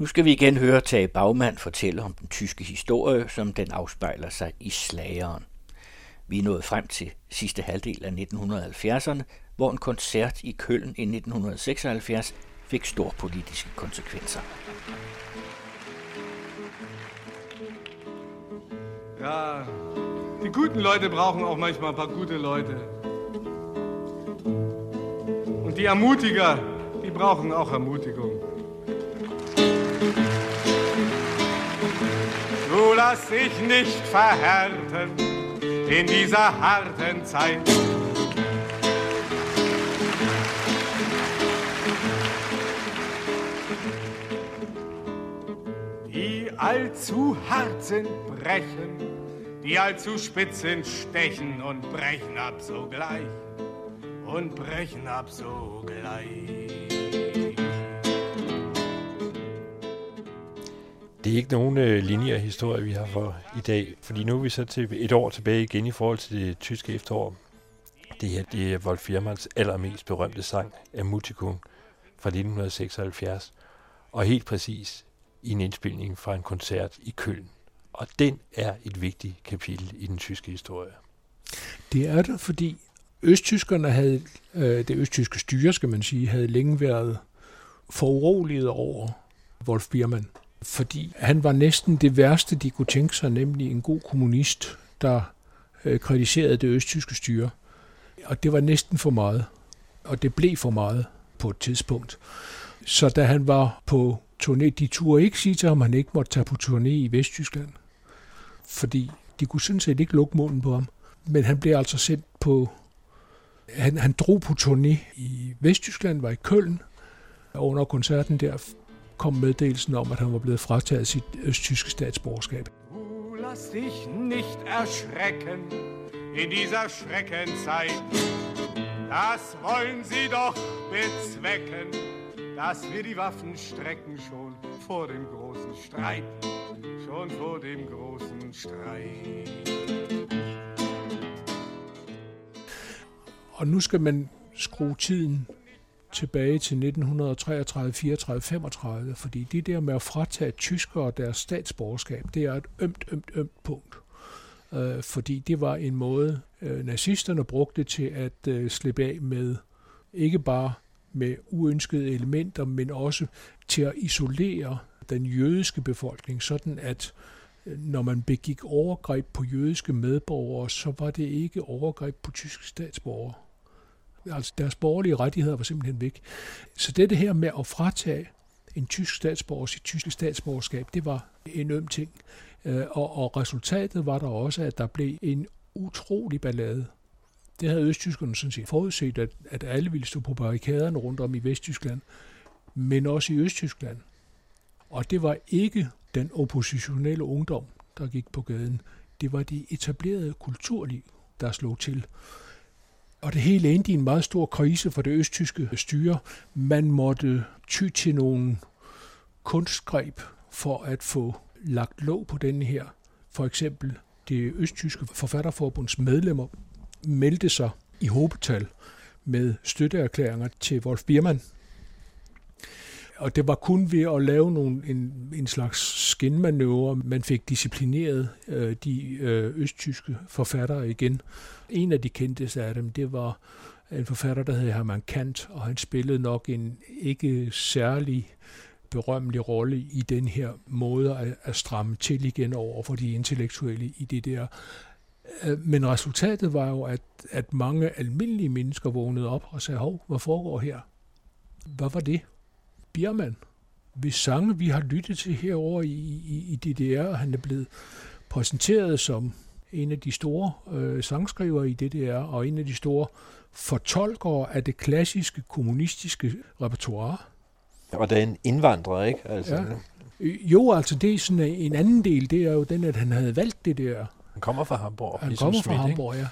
Nu skal vi igen høre Tage Bagmand fortælle om den tyske historie, som den afspejler sig i slageren. Vi er nået frem til sidste halvdel af 1970'erne, hvor en koncert i Køln i 1976 fik store politiske konsekvenser. Ja, die guten Leute brauchen auch manchmal ein paar gute Leute. Und die Ermutiger, die brauchen auch Ermutigung. Du lass dich nicht verhärten in dieser harten Zeit. Die allzu hart sind, brechen, die allzu spitz sind, stechen und brechen ab sogleich, und brechen ab sogleich. Det er ikke nogen øh, linjer historie, vi har for i dag, fordi nu er vi så til et år tilbage igen i forhold til det tyske efterår. Det her det er Wolf Firmans allermest berømte sang, Amutikum, fra 1976, og helt præcis i en indspilning fra en koncert i Køln. Og den er et vigtigt kapitel i den tyske historie. Det er det, fordi østtyskerne havde, øh, det østtyske styre, skal man sige, havde længe været foruroliget over Wolf Biermann fordi han var næsten det værste, de kunne tænke sig, nemlig en god kommunist, der øh, kritiserede det østtyske styre. Og det var næsten for meget, og det blev for meget på et tidspunkt. Så da han var på turné, de turde ikke sige til ham, at han ikke måtte tage på turné i Vesttyskland, fordi de kunne sådan set ikke lukke munden på ham. Men han blev altså sendt på... Han, han drog på turné i Vesttyskland, var i Køln, og under koncerten der kom meddelelsen om, at han var blevet frataget sit østtyske statsborgerskab. Du lass dich nicht erschrecken in dieser Schreckenzeit. Das wollen sie doch bezwecken, dass wir die Waffen strecken schon vor dem großen Streit. Schon vor dem großen Streit. Og nu skal man skrue tiden tilbage til 1933, 34, 35, fordi det der med at fratage tyskere deres statsborgerskab, det er et ømt, ømt, ømt punkt. Øh, fordi det var en måde, øh, nazisterne brugte til at øh, slippe af med ikke bare med uønskede elementer, men også til at isolere den jødiske befolkning, sådan at øh, når man begik overgreb på jødiske medborgere, så var det ikke overgreb på tyske statsborgere. Altså deres borgerlige rettigheder var simpelthen væk. Så det her med at fratage en tysk statsborger sit tyske statsborgerskab, det var en øm ting. Øh, og, og resultatet var der også, at der blev en utrolig ballade. Det havde østtyskerne sådan set forudset, at, at alle ville stå på barrikaderne rundt om i Vesttyskland, men også i Østtyskland. Og det var ikke den oppositionelle ungdom, der gik på gaden. Det var det etablerede kulturliv, der slog til. Og det hele endte i en meget stor krise for det østtyske styre. Man måtte ty til nogle kunstgreb for at få lagt låg på denne her. For eksempel det østtyske forfatterforbunds medlemmer meldte sig i håbetal med støtteerklæringer til Wolf Biermann. Og det var kun ved at lave nogle, en, en slags skinmanøvre, man fik disciplineret øh, de øh, østtyske forfattere igen. En af de kendteste af dem, det var en forfatter, der hed Hermann Kant, og han spillede nok en ikke særlig berømmelig rolle i den her måde at, at stramme til igen over for de intellektuelle i det der. Øh, men resultatet var jo, at, at mange almindelige mennesker vågnede op og sagde, hov, hvad foregår her? Hvad var det? Biermann, hvis sange vi har lyttet til herover i, i, i DDR, og han er blevet præsenteret som en af de store øh, sangskrivere i DDR, og en af de store fortolkere af det klassiske kommunistiske repertoire. Og der er en indvandrer, ikke? Altså. Ja. Jo, altså det er sådan en anden del, det er jo den, at han havde valgt det der. Han kommer fra Hamburg. Han ligesom kommer fra Schmidt, Hamburg, ikke?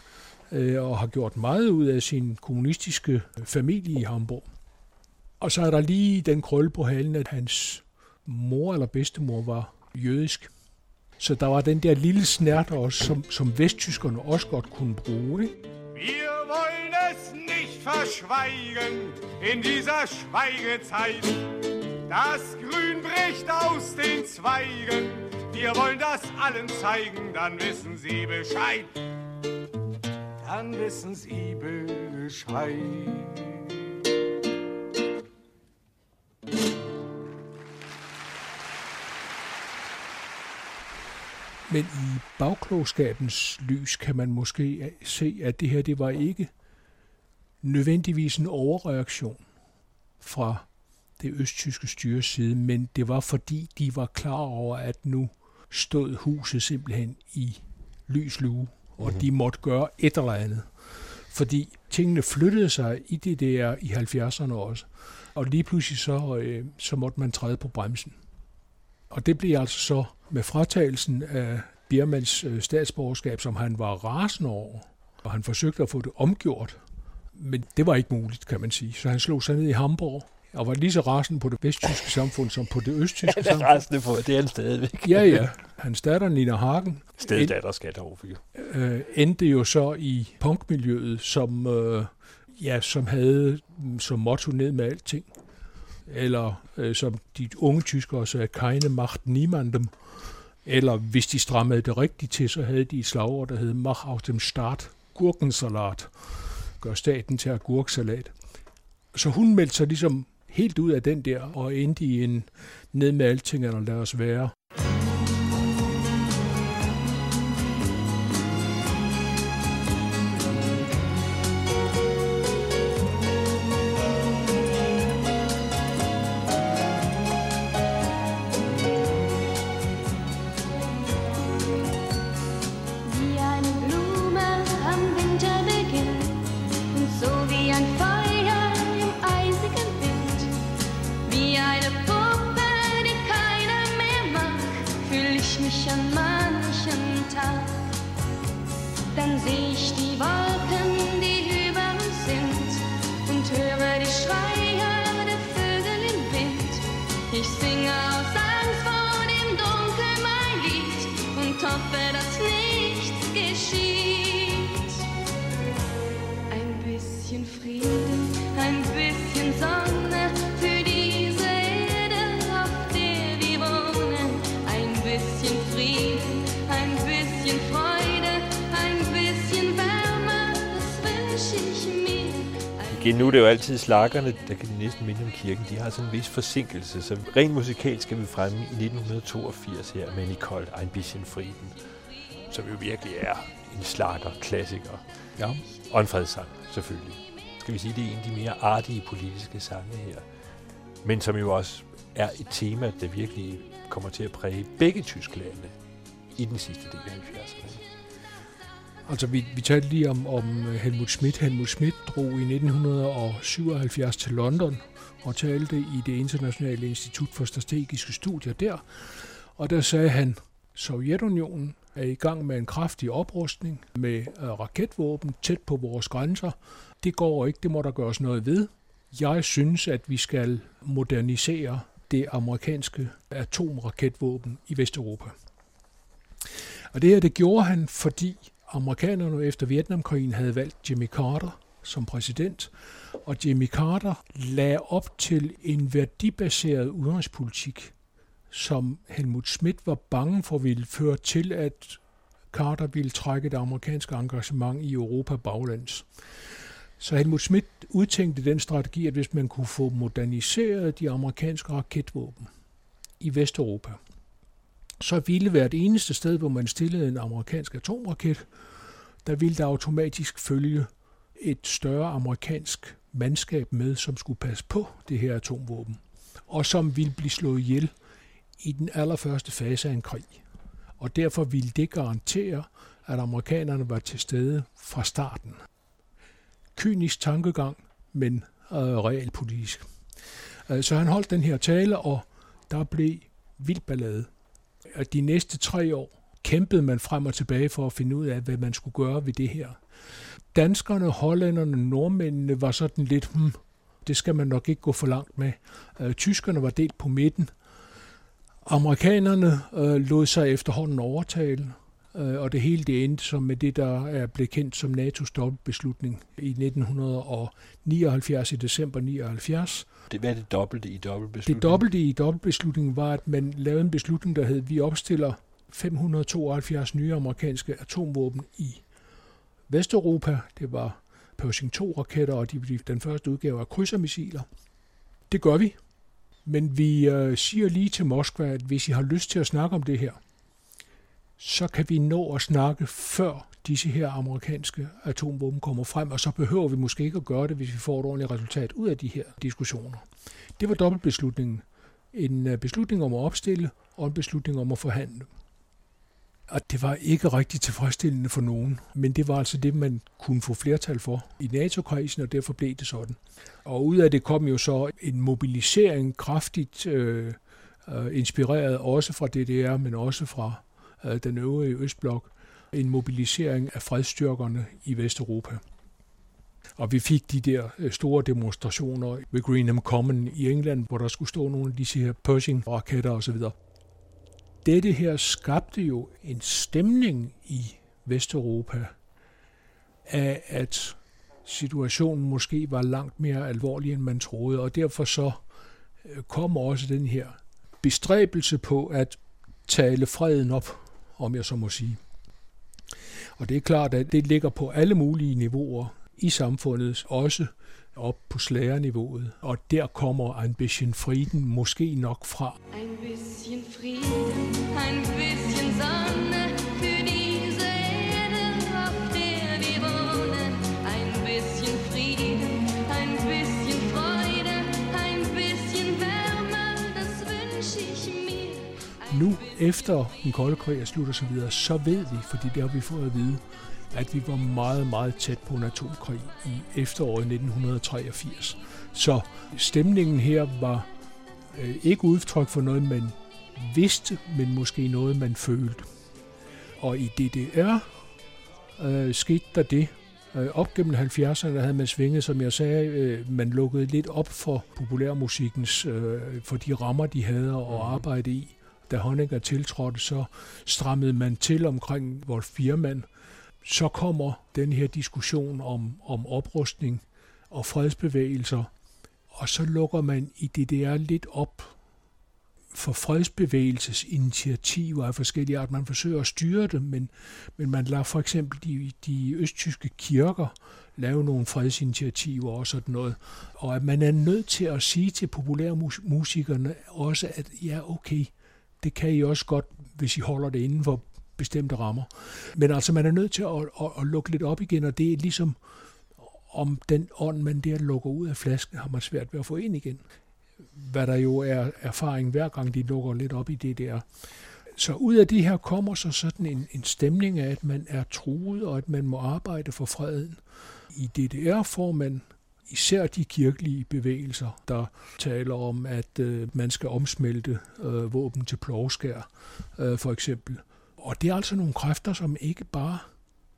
ja. Øh, og har gjort meget ud af sin kommunistiske familie i Hamburg. Og så er der lige den krølle på halen, at hans mor eller bedstemor var jødisk. Så der var den der lille snært også, som, som vesttyskerne også godt kunne bruge. Ikke? Wir wollen es nicht verschweigen in dieser Schweigezeit. Das Grün bricht aus den Zweigen, wir wollen das allen zeigen, dann wissen Sie Bescheid. Dann wissen Sie Bescheid. Men i bagklogskabens lys kan man måske se, at det her det var ikke nødvendigvis en overreaktion fra det østtyske styres side, men det var fordi, de var klar over, at nu stod huset simpelthen i lys lue, og mm-hmm. de måtte gøre et eller andet. Fordi tingene flyttede sig i det der i 70'erne også, og lige pludselig så, øh, så måtte man træde på bremsen. Og det blev altså så med fratagelsen af Birmans øh, statsborgerskab, som han var rasende over, og han forsøgte at få det omgjort. Men det var ikke muligt, kan man sige. Så han slog sig ned i Hamburg, og var lige så rasende på det vesttyske samfund som på det østtyske Han samfund. er rasende på, det er han stadigvæk. Ja, ja. Hans datter, Nina Hagen, Steddatter skal der øh, endte jo så i punkmiljøet, som, øh, ja, som havde som motto ned med alting. Eller øh, som de unge tyskere sagde, keine macht niemandem. Eller hvis de strammede det rigtigt til, så havde de et slagord, der hed Mach aus dem Staat Gurkensalat. Gør staten til agurksalat. Så hun meldte sig ligesom helt ud af den der, og endte i en ned med alting, eller lad os være. Igen, nu er det jo altid slakkerne, der kan de næsten minde om kirken. De har sådan en vis forsinkelse, så rent musikalsk skal vi fremme i 1982 her med Nicole Ein bisschen Frieden, som jo virkelig er en slakker klassiker. Ja. Og en fredssang, selvfølgelig. Skal vi sige, det er en af de mere artige politiske sange her. Men som jo også er et tema, der virkelig kommer til at præge begge tyske lande i den sidste del af 70'erne. Altså, vi, vi talte lige om, om øh, Helmut Schmidt. Helmut Schmidt drog i 1977 til London og talte i det internationale institut for strategiske studier der. Og der sagde han, Sovjetunionen er i gang med en kraftig oprustning med øh, raketvåben tæt på vores grænser. Det går ikke, det må der gøres noget ved. Jeg synes, at vi skal modernisere det amerikanske atomraketvåben i Vesteuropa. Og det her, det gjorde han, fordi amerikanerne efter Vietnamkrigen havde valgt Jimmy Carter som præsident, og Jimmy Carter lagde op til en værdibaseret udenrigspolitik, som Helmut Schmidt var bange for ville føre til, at Carter ville trække det amerikanske engagement i Europa baglands. Så Helmut Schmidt udtænkte den strategi, at hvis man kunne få moderniseret de amerikanske raketvåben i Vesteuropa, så ville hvert eneste sted, hvor man stillede en amerikansk atomraket, der ville der automatisk følge et større amerikansk mandskab med, som skulle passe på det her atomvåben, og som ville blive slået ihjel i den allerførste fase af en krig. Og derfor ville det garantere, at amerikanerne var til stede fra starten. Kynisk tankegang, men øh, realpolitisk. Øh, så han holdt den her tale, og der blev vild ballade. Og de næste tre år kæmpede man frem og tilbage for at finde ud af, hvad man skulle gøre ved det her. Danskerne, hollænderne, nordmændene var sådan lidt, hmm, det skal man nok ikke gå for langt med. Øh, tyskerne var delt på midten. Amerikanerne øh, lod sig efterhånden overtale øh, og det hele det endte som med det, der er blevet kendt som NATO's dobbeltbeslutning i 1979 i december 79. Det, hvad er det dobbelte i dobbeltbeslutning? Det dobbelte i dobbeltbeslutningen var, at man lavede en beslutning, der hed, vi opstiller 572 nye amerikanske atomvåben i Vesteuropa. Det var Pershing 2-raketter, og de blev den første udgave af krydsermissiler. Det gør vi, men vi øh, siger lige til Moskva, at hvis I har lyst til at snakke om det her, så kan vi nå at snakke før disse her amerikanske atomvåben kommer frem, og så behøver vi måske ikke at gøre det, hvis vi får et ordentligt resultat ud af de her diskussioner. Det var dobbeltbeslutningen. En øh, beslutning om at opstille, og en beslutning om at forhandle. Og det var ikke rigtig tilfredsstillende for nogen, men det var altså det, man kunne få flertal for i NATO-krisen, og derfor blev det sådan. Og ud af det kom jo så en mobilisering kraftigt øh, øh inspireret også fra DDR, men også fra Øh, den øvrige Østblok, en mobilisering af fredsstyrkerne i Vesteuropa. Og vi fik de der øh, store demonstrationer ved Greenham Common i England, hvor der skulle stå nogle af disse her Pershing-raketter osv. Dette her skabte jo en stemning i Vesteuropa af, at situationen måske var langt mere alvorlig, end man troede, og derfor så øh, kom også den her bestræbelse på at tale freden op, om jeg så må sige. Og det er klart, at det ligger på alle mulige niveauer i samfundet, også op på slagerniveauet. Og der kommer Ambition Frieden måske nok fra. Ambition. Efter den kolde krig er slut og så videre, så ved vi, fordi det har vi fået at vide, at vi var meget, meget tæt på en atomkrig i efteråret 1983. Så stemningen her var øh, ikke udtryk for noget, man vidste, men måske noget, man følte. Og i DDR øh, skete der det. Øh, op gennem 70'erne havde man svinget, som jeg sagde, øh, man lukkede lidt op for populærmusikkens, øh, for de rammer, de havde at arbejde i. Da Honecker tiltrådte, så strammede man til omkring vores firmand, så kommer den her diskussion om, om oprustning og fredsbevægelser, og så lukker man i det der lidt op for fredsbevægelsesinitiativer af forskellige art. Man forsøger at styre dem, men, men man lader for eksempel de, de østtyske kirker lave nogle fredsinitiativer og sådan noget. Og at man er nødt til at sige til populærmusikerne også, at ja, okay, det kan I også godt, hvis I holder det inden for bestemte rammer. Men altså, man er nødt til at, at, at lukke lidt op igen, og det er ligesom, om den ånd, man der lukker ud af flasken, har man svært ved at få ind igen. Hvad der jo er erfaring hver gang, de lukker lidt op i det der. Så ud af det her kommer så sådan en, en stemning af, at man er truet, og at man må arbejde for freden. I DDR får man især de kirkelige bevægelser, der taler om, at øh, man skal omsmelte øh, våben til plovskær, øh, for eksempel. Og det er altså nogle kræfter, som ikke bare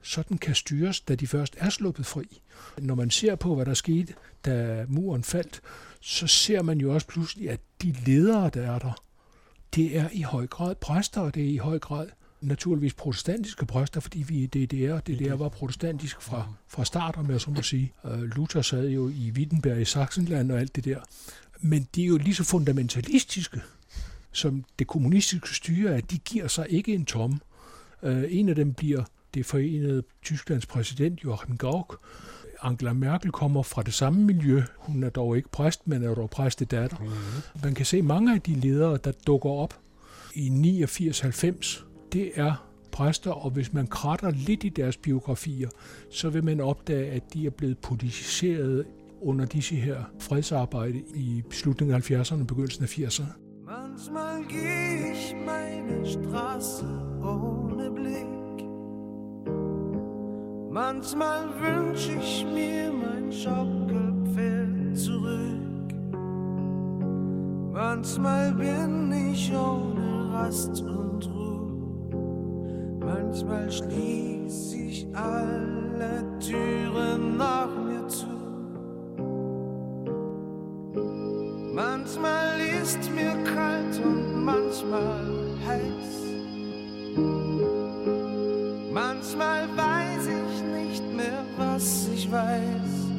sådan kan styres, da de først er sluppet fri. Når man ser på, hvad der skete, da muren faldt, så ser man jo også pludselig, at de ledere, der er der, det er i høj grad præster, og det er i høj grad naturligvis protestantiske præster, fordi vi i DDR, DDR var protestantisk fra, fra start, om jeg så må sige. Øh, Luther sad jo i Wittenberg i Sachsenland og alt det der. Men de er jo lige så fundamentalistiske, som det kommunistiske styre, at de giver sig ikke en tom. Øh, en af dem bliver det forenede Tysklands præsident Joachim Gauck. Angela Merkel kommer fra det samme miljø. Hun er dog ikke præst, men er dog præstedatter. Mm-hmm. Man kan se mange af de ledere, der dukker op i 89-90, det er præster, og hvis man kratter lidt i deres biografier, så vil man opdage, at de er blevet politiseret under disse her fredsarbejde i slutningen af 70'erne og begyndelsen af 80'erne. Manchmal gehe ich meine Straße ohne Blick. Manchmal wünsch ich mir mein Schaukelpferd zurück. Manchmal bin ich ohne Rast und Ruhe. Manchmal schließ ich alle Türen nach mir zu. Manchmal ist mir kalt und manchmal heiß. Manchmal weiß ich nicht mehr, was ich weiß.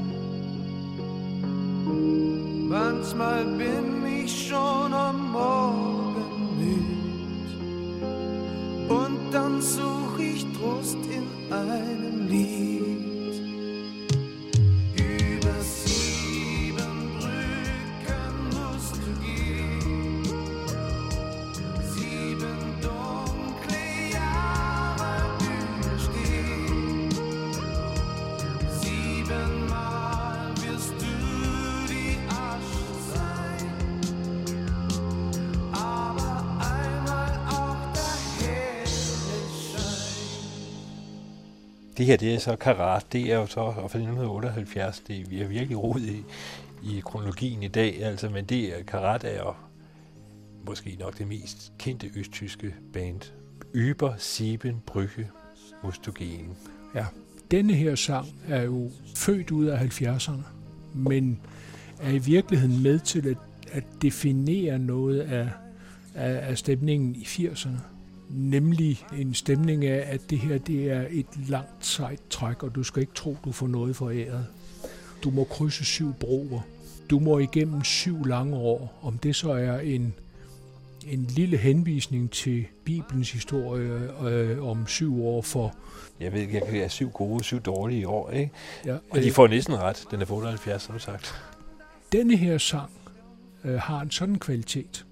Manchmal bin ich schon Det her, det er så karat. Det er jo så fra 1978. Det, vi er virkelig rod i, i kronologien i dag, altså, men det er, karat er jo måske nok det mest kendte østtyske band. Über Sieben Brüche Mustogen. Ja, denne her sang er jo født ud af 70'erne, men er i virkeligheden med til at, at definere noget af, af, af stemningen i 80'erne. Nemlig en stemning af, at det her det er et langt sejt træk, og du skal ikke tro, du får noget for æret. Du må krydse syv broer. Du må igennem syv lange år. Om det så er en, en lille henvisning til Bibelens historie øh, om syv år for Jeg ved jeg kan have syv gode, syv dårlige år, ikke? Ja, Og de får næsten ret. Den er på 78, som sagt. denne her sang øh, har en sådan kvalitet,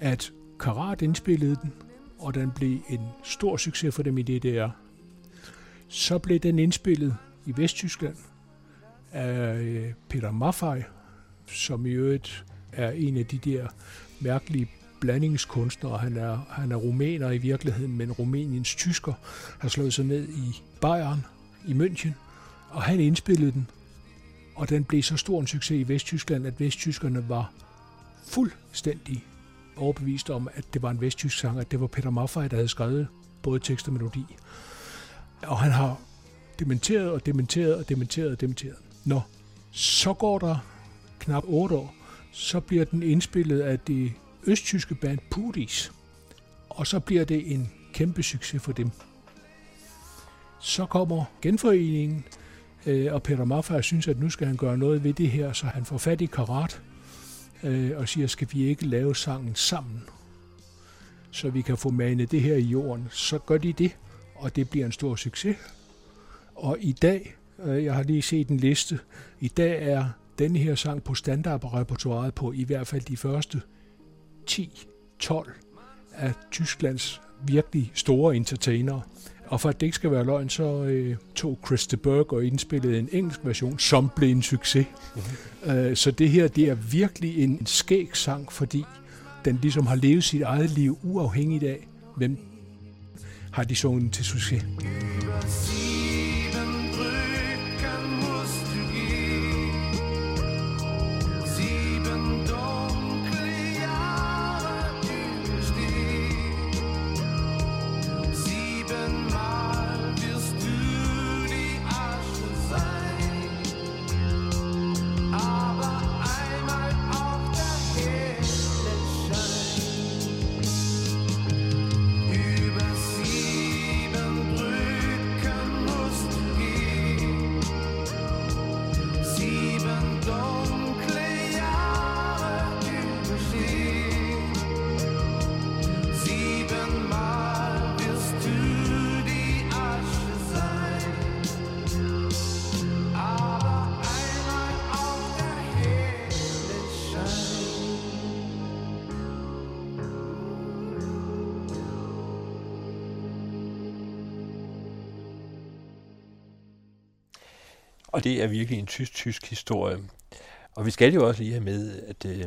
at Karat indspillede den, og den blev en stor succes for dem i DDR. Så blev den indspillet i Vesttyskland af øh, Peter Maffay, som i øvrigt er en af de der mærkelige blandingskunstnere. Han er, han er rumæner i virkeligheden, men Rumæniens tysker har slået sig ned i Bayern i München, og han indspillede den og den blev så stor en succes i Vesttyskland, at vesttyskerne var fuldstændig overbevist om, at det var en vesttysk sang, at det var Peter Maffay, der havde skrevet både tekst og melodi. Og han har dementeret og dementeret og dementeret og dementeret. Nå, så går der knap 8 år, så bliver den indspillet af det østtyske band Pudis, og så bliver det en kæmpe succes for dem. Så kommer genforeningen, øh, og Peter Maffay synes, at nu skal han gøre noget ved det her, så han får fat i Karat øh, og siger, skal vi ikke lave sangen sammen, så vi kan få manet det her i jorden. Så gør de det, og det bliver en stor succes. Og i dag, øh, jeg har lige set en liste, i dag er denne her sang på standardrepertoireet på i hvert fald de første 10-12 af Tysklands virkelig store entertainere. Og for at det ikke skal være løgn, så øh, tog Chris de og indspillede en engelsk version, som blev en succes. Mm-hmm. Øh, så det her, det er virkelig en skæg sang, fordi den ligesom har levet sit eget liv uafhængigt af, hvem har de sunget til succes. Og det er virkelig en tysk-tysk historie. Og vi skal jo også lige have med, at øh,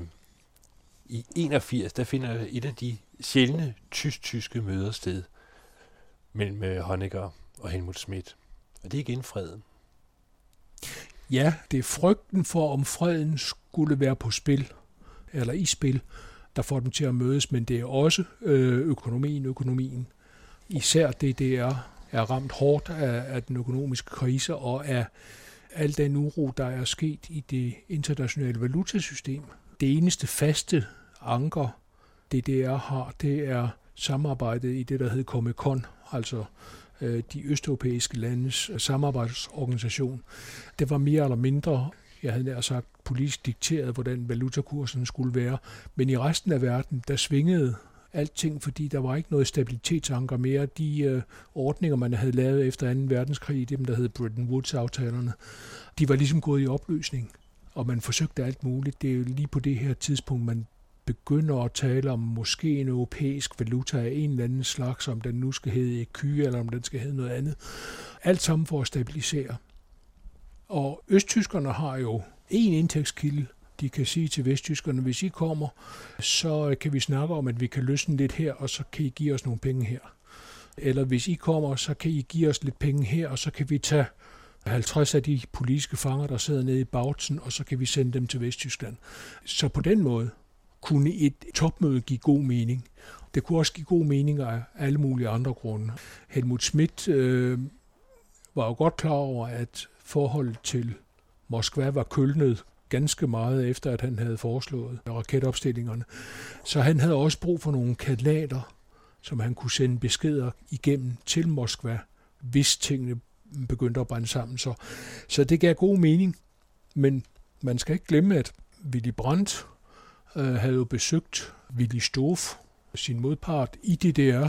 i 81, der finder et af de sjældne tysk-tyske møder sted mellem øh, Honecker og Helmut Schmidt. Og det er igen freden. Ja, det er frygten for, om freden skulle være på spil, eller i spil, der får dem til at mødes, men det er også øh, økonomien, økonomien. Især DDR er ramt hårdt af, af den økonomiske krise og af al den uro, der er sket i det internationale valutasystem. Det eneste faste anker, DDR har, det er samarbejdet i det, der hedder Comecon, altså øh, de østeuropæiske landes øh, samarbejdsorganisation. Det var mere eller mindre jeg havde nær sagt, politisk dikteret, hvordan valutakursen skulle være. Men i resten af verden, der svingede alting, fordi der var ikke noget stabilitetsanker mere. De øh, ordninger, man havde lavet efter 2. verdenskrig, dem der hed Bretton Woods-aftalerne, de var ligesom gået i opløsning, og man forsøgte alt muligt. Det er jo lige på det her tidspunkt, man begynder at tale om måske en europæisk valuta af en eller anden slags, om den nu skal hedde ECU, eller om den skal hedde noget andet. Alt sammen for at stabilisere. Og østtyskerne har jo en indtægtskilde. De kan sige til vesttyskerne, hvis I kommer, så øh, kan vi snakke om, at vi kan løsne lidt her, og så kan I give os nogle penge her. Eller hvis I kommer, så kan I give os lidt penge her, og så kan vi tage 50 af de politiske fanger, der sidder nede i Bautzen, og så kan vi sende dem til Vesttyskland. Så på den måde kunne et topmøde give god mening. Det kunne også give god mening af alle mulige andre grunde. Helmut Schmidt øh, var jo godt klar over, at forholdet til Moskva var kølnet ganske meget efter, at han havde foreslået raketopstillingerne. Så han havde også brug for nogle kanaler, som han kunne sende beskeder igennem til Moskva, hvis tingene begyndte at brænde sammen. Så, så det gav god mening, men man skal ikke glemme, at Willy Brandt øh, havde jo besøgt Willy Stoff, sin modpart i DDR,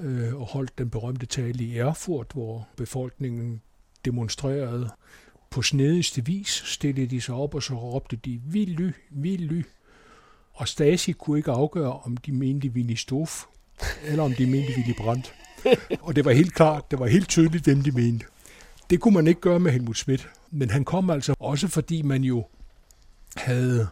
øh, og holdt den berømte tale i Erfurt, hvor befolkningen demonstrerede på snedigste vis, stillede de sig op, og så råbte de, Willy, Willy. Og Stasi kunne ikke afgøre, om de mente Willy Stoff, eller om de mente Willy Brandt. Og det var helt klart, det var helt tydeligt, hvem de mente. Det kunne man ikke gøre med Helmut Schmidt. Men han kom altså også, fordi man jo havde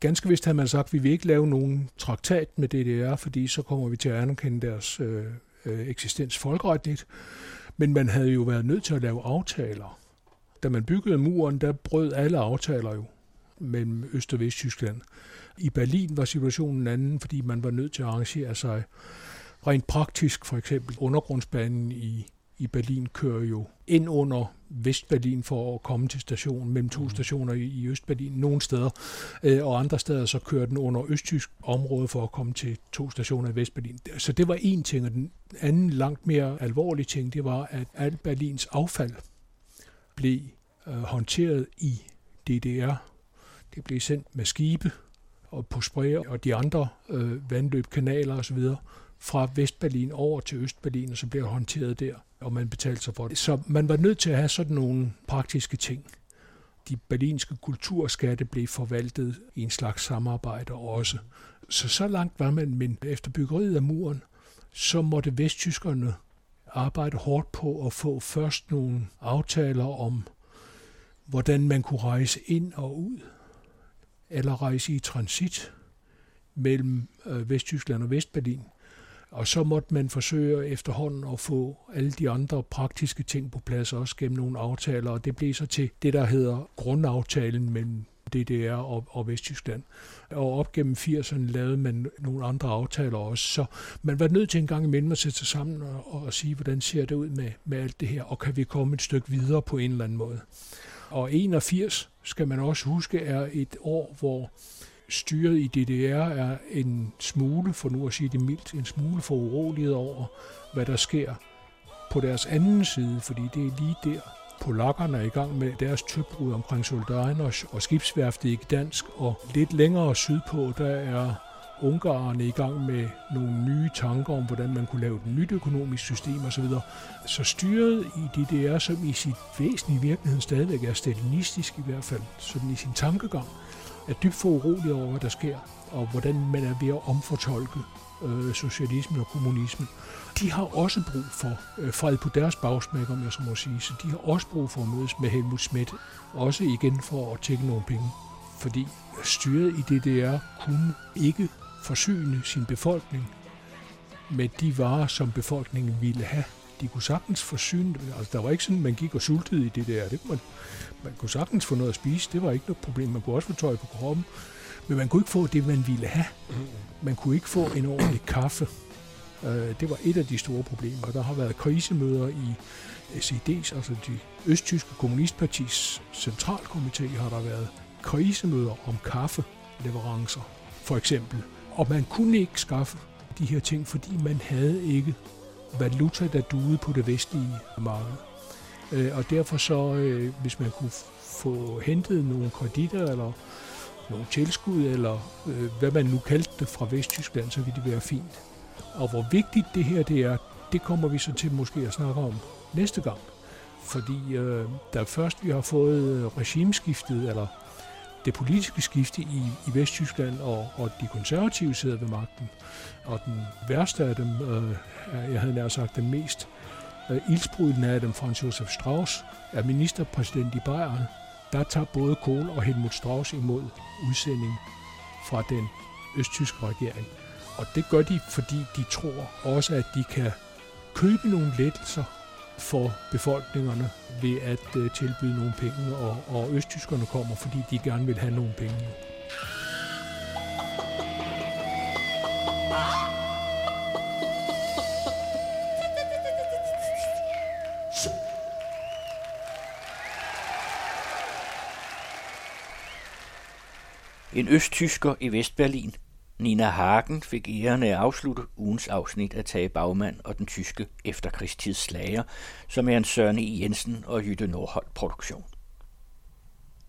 ganske vist havde man sagt, at vi vil ikke lave nogen traktat med DDR, fordi så kommer vi til at anerkende deres øh, øh, eksistens folkeretligt. Men man havde jo været nødt til at lave aftaler. Da man byggede muren, der brød alle aftaler jo mellem Øst- og Vesttyskland. I Berlin var situationen anden, fordi man var nødt til at arrangere sig rent praktisk. For eksempel undergrundsbanen i, i Berlin kører jo ind under Vestberlin for at komme til stationen, mellem to stationer i, i Østberlin, nogle steder, øh, og andre steder så kører den under østtysk område for at komme til to stationer i Vestberlin. Så det var en ting, og den anden langt mere alvorlige ting, det var, at alt Berlins affald blev øh, håndteret i DDR. Det blev sendt med skibe og på Spree og de andre øh, vandløb, kanaler osv. fra Vestberlin over til Østberlin, og så blev det håndteret der, og man betalte sig for det. Så man var nødt til at have sådan nogle praktiske ting. De berlinske kulturskatte blev forvaltet i en slags samarbejde også. Så så langt var man, men efter byggeriet af muren, så måtte vesttyskerne arbejde hårdt på at få først nogle aftaler om, hvordan man kunne rejse ind og ud, eller rejse i transit mellem øh, Vesttyskland og Vestberlin. Og så måtte man forsøge efterhånden at få alle de andre praktiske ting på plads, også gennem nogle aftaler, og det blev så til det, der hedder grundaftalen mellem DDR og, og Vesttyskland. Og op gennem 80'erne lavede man nogle andre aftaler også, så man var nødt til en gang imellem at sætte sig sammen og, og sige, hvordan ser det ud med, med alt det her, og kan vi komme et stykke videre på en eller anden måde. Og 81 skal man også huske er et år, hvor styret i DDR er en smule, for nu at sige det mildt, en smule for uroliget over, hvad der sker på deres anden side, fordi det er lige der, polakkerne er i gang med deres tøbrud omkring Soldajnos og skibsværftet i Gdansk, og lidt længere sydpå, der er ungarerne i gang med nogle nye tanker om, hvordan man kunne lave et nyt økonomisk system osv. Så styret i DDR, som i sit væsen i virkeligheden stadigvæk er stalinistisk i hvert fald, sådan i sin tankegang, er dybt for urolig over, hvad der sker, og hvordan man er ved at omfortolke øh, socialismen og kommunismen. De har også brug for øh, fred på deres bagsmæk, om jeg så må sige, så de har også brug for at mødes med Helmut Schmidt, også igen for at tjekke nogle penge. Fordi styret i DDR kunne ikke forsyne sin befolkning med de varer, som befolkningen ville have. De kunne sagtens forsyne dem. Altså, der var ikke sådan, at man gik og sultede i det der. Det man, man kunne sagtens få noget at spise. Det var ikke noget problem. Man kunne også få tøj på kroppen. Men man kunne ikke få det, man ville have. Man kunne ikke få en ordentlig kaffe. Øh, det var et af de store problemer. Der har været krisemøder i SED's, altså de østtyske kommunistpartis centralkomité, har der været krisemøder om kaffeleverancer, for eksempel. Og man kunne ikke skaffe de her ting, fordi man havde ikke valuta, der duede på det vestlige marked. Øh, og derfor så, øh, hvis man kunne få hentet nogle kreditter eller nogle tilskud, eller øh, hvad man nu kaldte det fra Vesttyskland, så ville det være fint. Og hvor vigtigt det her det er, det kommer vi så til måske at snakke om næste gang. Fordi øh, da først vi har fået øh, regimeskiftet, eller det politiske skifte i, i Vesttyskland, og, og de konservative sidder ved magten, og den værste af dem, øh, jeg havde nær sagt den mest øh, ildsprudende af dem, Franz Josef Strauss, er ministerpræsident i Bayern, der tager både Kohl og Helmut Strauss imod udsending fra den østtyske regering. Og det gør de, fordi de tror også, at de kan købe nogle lettelser for befolkningerne ved at uh, tilbyde nogle penge, og, og østtyskerne kommer, fordi de gerne vil have nogle penge. En østtysker i Vestberlin, Nina Hagen, fik æren af at afslutte ugens afsnit af Tage Bagmand og den tyske efterkrigstids slager, som er en Søren E. Jensen og Jytte Nordholt produktion.